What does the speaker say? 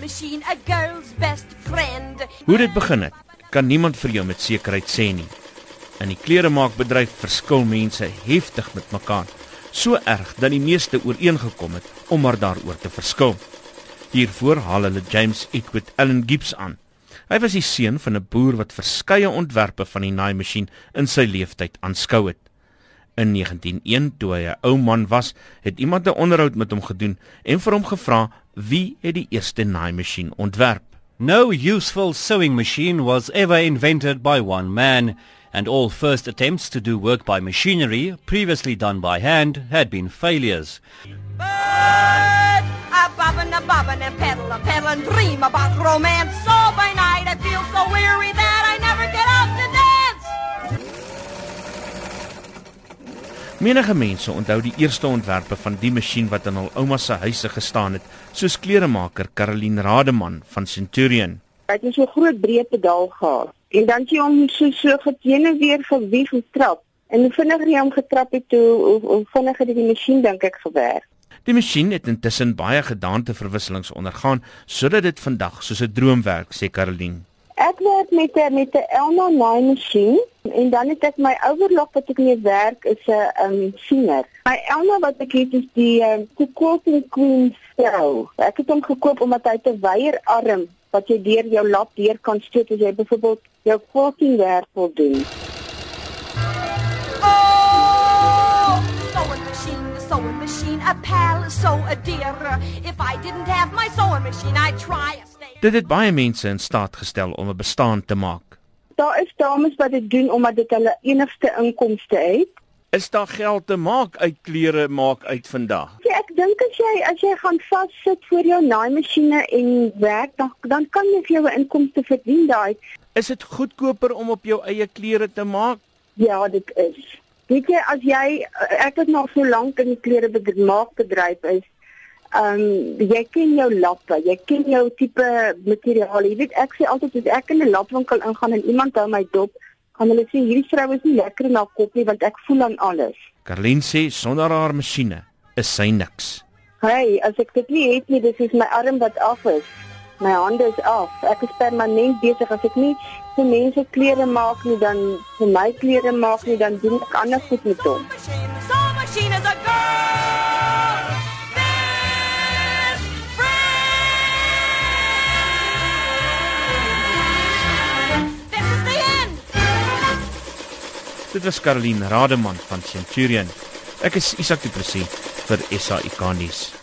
machine, a girl's best friend. Hoe dit begin het, kan niemand vir jou met sekerheid sê nie. In die kleremaakbedryf verskil mense heftig met mekaar, so erg dat die meeste ooreengekom het om maar daaroor te verskil. Hiervoor haal hulle James Edward Allen Gibbs aan. Hy was die seun van 'n boer wat verskeie ontwerpe van die naaimasjien in sy lewenstyd aanskou het. In 1901, toe hy 'n ou man was, het iemand 'n onderhoud met hom gedoen en vir hom gevra wie het die eerste naaimasjien ontwerp. No useful sewing machine was ever invented by one man, and all first attempts to do work by machinery, previously done by hand, had been failures. But a bobbin, a bobbin, and pedal, a pedal, and dream about romance. So by night I feel so weary Menige mense onthou die eerste ontwerpe van die masjien wat in hul ouma se huise gestaan het, soos kleremaker Caroline Rademan van Centurion. Hy het so groot breë pedaal gehad. En dan het hy hom so so geteene weer gewieg getrap. En hoe vinniger hy hom getrap het, toe hoe, hoe vinniger het die masjien dink ek gewerk. Die masjien het intussen baie gedaanteverwisselings ondergaan sodat dit vandag soos 'n droom werk, sê Caroline. Ek werk met 'n met 'n Elma naaimasjien en dan het ek my overlock wat ek mee werk is 'n um, siener. My Elma wat ek het is die um, Quilting Queen stel. Ek het hom gekoop omdat hy te weier arm wat jy deur jou lap deur kan steek as jy byvoorbeeld jou quilting werk wil doen. Oh, sewing machine, a pal, so a dear. If I didn't have my sewing machine, I'd try a stay. Dit het baie mense in staat gestel om 'n bestaan te maak. Daar is dames wat dit doen omdat dit hulle enigste inkomste het. Is daar geld te maak uit klere maak uit vandag? Ja, ek dink as jy as jy gaan vassit voor jou naaimasjiene en werk, dan dan kan jy vir jou inkomste verdien daai. Is dit goedkoper om op jou eie klere te maak? Ja, dit is. Weet jy as jy ek het nog so lank in die klerebedragmaakbedryf is, ehm um, jy ken jou lappe, jy ken jou tipe materiaal. Jy weet ek sê altyd as ek in 'n lapwinkel ingaan en iemand hou my dop, gaan hulle sê hierdie vrou is nie lekker in haar kop nie want ek voel aan alles. Carlien sê sonder haar masjiene is sy niks. Hey, as ek dit nie het nie, dis is my arm wat af is. My hande is af. Ek is permanent besig as ek nie vir mense klere maak nie, dan vir my klere maak nie, dan doen ek ander goed met hom. Sewing machine is a girl. Dit was Caroline Rademan van Centurion. Ek is Isak Du Plessis vir SAIK nuus.